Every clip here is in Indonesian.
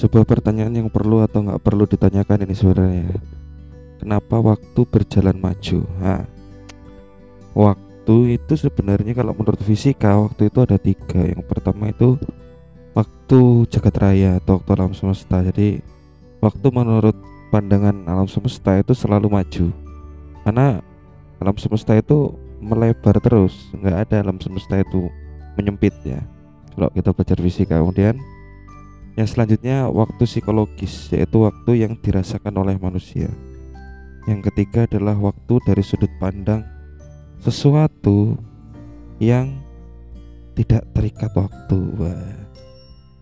sebuah pertanyaan yang perlu atau nggak perlu ditanyakan ini sebenarnya. Kenapa waktu berjalan maju? Nah, waktu itu sebenarnya kalau menurut fisika waktu itu ada tiga. Yang pertama itu waktu jagat raya atau waktu alam semesta. Jadi waktu menurut pandangan alam semesta itu selalu maju. Karena alam semesta itu melebar terus. Nggak ada alam semesta itu menyempit ya. Kalau kita belajar fisika. Kemudian yang selanjutnya waktu psikologis yaitu waktu yang dirasakan oleh manusia. Yang ketiga adalah waktu dari sudut pandang sesuatu yang tidak terikat waktu. Wah.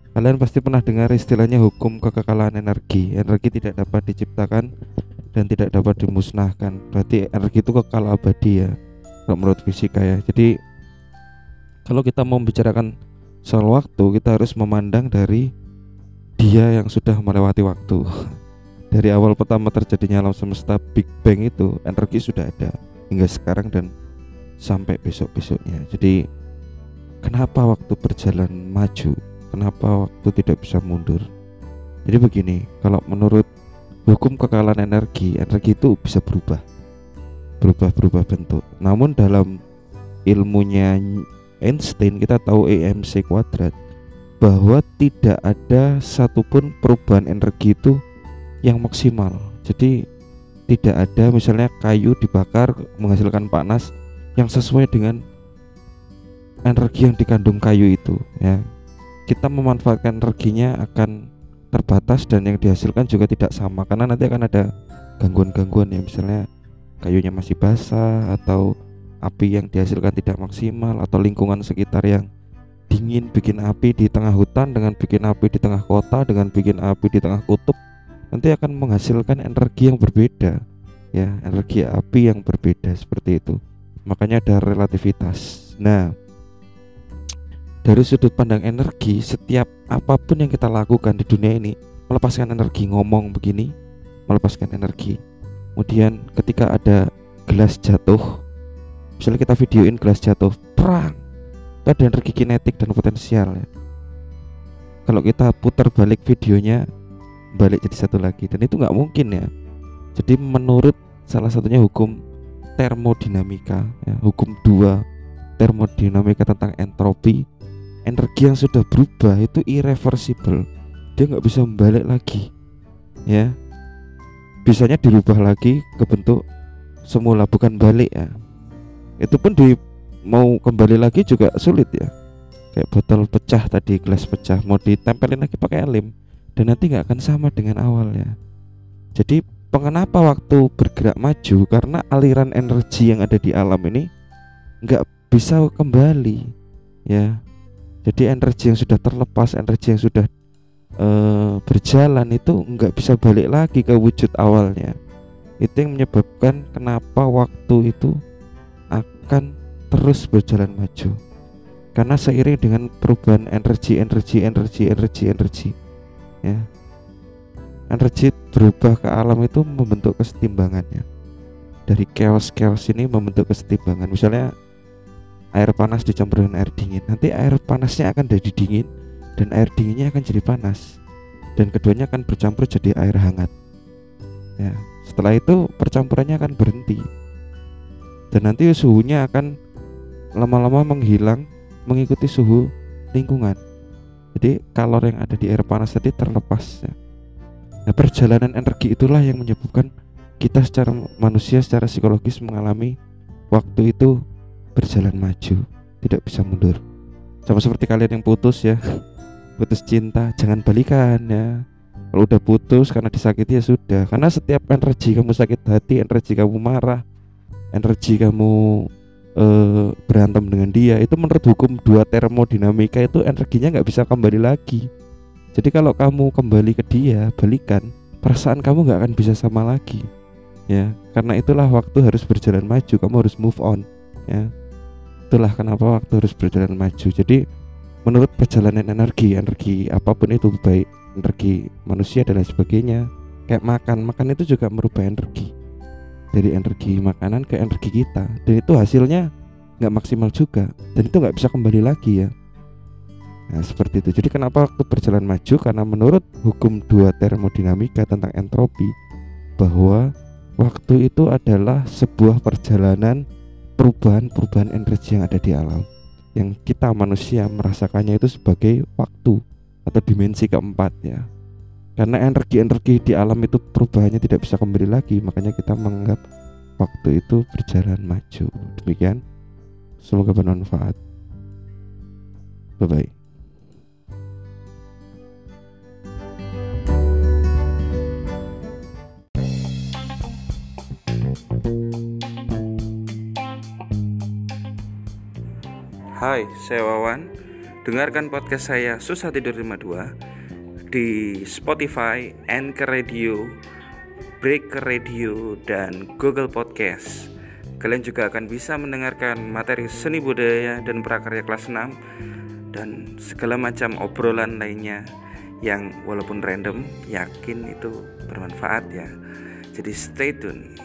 kalian pasti pernah dengar istilahnya hukum kekekalan energi. Energi tidak dapat diciptakan dan tidak dapat dimusnahkan. Berarti energi itu kekal abadi ya kalau menurut fisika ya. Jadi kalau kita mau membicarakan soal waktu kita harus memandang dari dia yang sudah melewati waktu. Dari awal pertama terjadinya alam semesta Big Bang itu energi sudah ada hingga sekarang dan sampai besok-besoknya. Jadi kenapa waktu berjalan maju? Kenapa waktu tidak bisa mundur? Jadi begini kalau menurut hukum kekalan energi energi itu bisa berubah. Berubah-berubah bentuk. Namun dalam ilmunya Einstein kita tahu EMC kuadrat bahwa tidak ada satupun perubahan energi itu yang maksimal. Jadi tidak ada misalnya kayu dibakar menghasilkan panas yang sesuai dengan energi yang dikandung kayu itu ya. Kita memanfaatkan energinya akan terbatas dan yang dihasilkan juga tidak sama karena nanti akan ada gangguan-gangguan ya. Misalnya kayunya masih basah atau api yang dihasilkan tidak maksimal atau lingkungan sekitar yang dingin bikin api di tengah hutan dengan bikin api di tengah kota dengan bikin api di tengah kutub nanti akan menghasilkan energi yang berbeda ya energi api yang berbeda seperti itu. Makanya ada relativitas. Nah dari sudut pandang energi setiap apa pun yang kita lakukan di dunia ini melepaskan energi ngomong begini melepaskan energi. Kemudian ketika ada gelas jatuh misalnya kita videoin gelas jatuh perang ada energi kinetik dan potensial ya. Kalau kita putar balik videonya balik jadi satu lagi. Dan itu nggak mungkin ya. Jadi menurut salah satunya hukum termodinamika ya, hukum dua termodinamika tentang entropi energi yang sudah berubah itu irreversible. Dia nggak bisa membalik lagi ya. Bisanya dirubah lagi ke bentuk semula bukan balik ya. Itu pun di mau kembali lagi juga sulit ya. Kayak botol pecah tadi gelas pecah mau ditempelin lagi pakai lem dan nanti nggak akan sama dengan awalnya. Jadi pengenapa waktu bergerak maju karena aliran energi yang ada di alam ini nggak bisa kembali ya. Jadi energi yang sudah terlepas energi yang sudah uh, berjalan itu nggak bisa balik lagi ke wujud awalnya. Itu yang menyebabkan kenapa waktu itu akan terus berjalan maju. Karena seiring dengan perubahan energi energi energi energi energi ya energi berubah ke alam itu membentuk kesetimbangannya dari chaos chaos ini membentuk kesetimbangan. Misalnya air panas dicampur dengan air dingin. Nanti air panasnya akan jadi dingin dan air dinginnya akan jadi panas. Dan keduanya akan bercampur jadi air hangat ya. Setelah itu percampurannya akan berhenti. Dan nanti suhunya akan lama-lama menghilang mengikuti suhu lingkungan. Jadi kalor yang ada di air panas tadi terlepas ya. nah perjalanan energi itulah yang menyebabkan kita secara manusia secara psikologis mengalami waktu itu berjalan maju tidak bisa mundur. Sama seperti kalian yang putus ya. Putus cinta jangan balikan ya. Kalau udah putus karena disakiti ya sudah. Karena setiap energi kamu sakit hati energi kamu marah energi kamu uh, berantem dengan dia itu menurut hukum dua termodinamika itu energinya nggak bisa kembali lagi. Jadi kalau kamu kembali ke dia balikan perasaan kamu nggak akan bisa sama lagi ya. Karena itulah waktu harus berjalan maju kamu harus move on ya. Itulah kenapa waktu harus berjalan maju. Jadi menurut perjalanan energi energi apa pun itu baik energi manusia dan lain sebagainya kayak makan makan itu juga merubah energi dari energi makanan ke energi kita dan itu hasilnya nggak maksimal juga dan itu nggak bisa kembali lagi ya Nah, seperti itu. Jadi kenapa waktu berjalan maju? Karena menurut hukum dua termodinamika tentang entropi bahwa waktu itu adalah sebuah perjalanan perubahan-perubahan energi yang ada di alam. Yang kita manusia merasakannya itu sebagai waktu atau dimensi keempat ya. Karena energi-energi di alam itu perubahannya tidak bisa kembali lagi, makanya kita menganggap waktu itu berjalan maju. Demikian. Semoga bermanfaat. Bye bye. Hai, saya Wawan. Dengarkan podcast saya Susah Tidur 52 di Spotify, Anchor Radio, Breaker Radio, dan Google Podcast. Kalian juga akan bisa mendengarkan materi seni budaya dan prakarya kelas 6 dan segala macam obrolan lainnya yang walaupun random yakin itu bermanfaat ya. Jadi stay tune.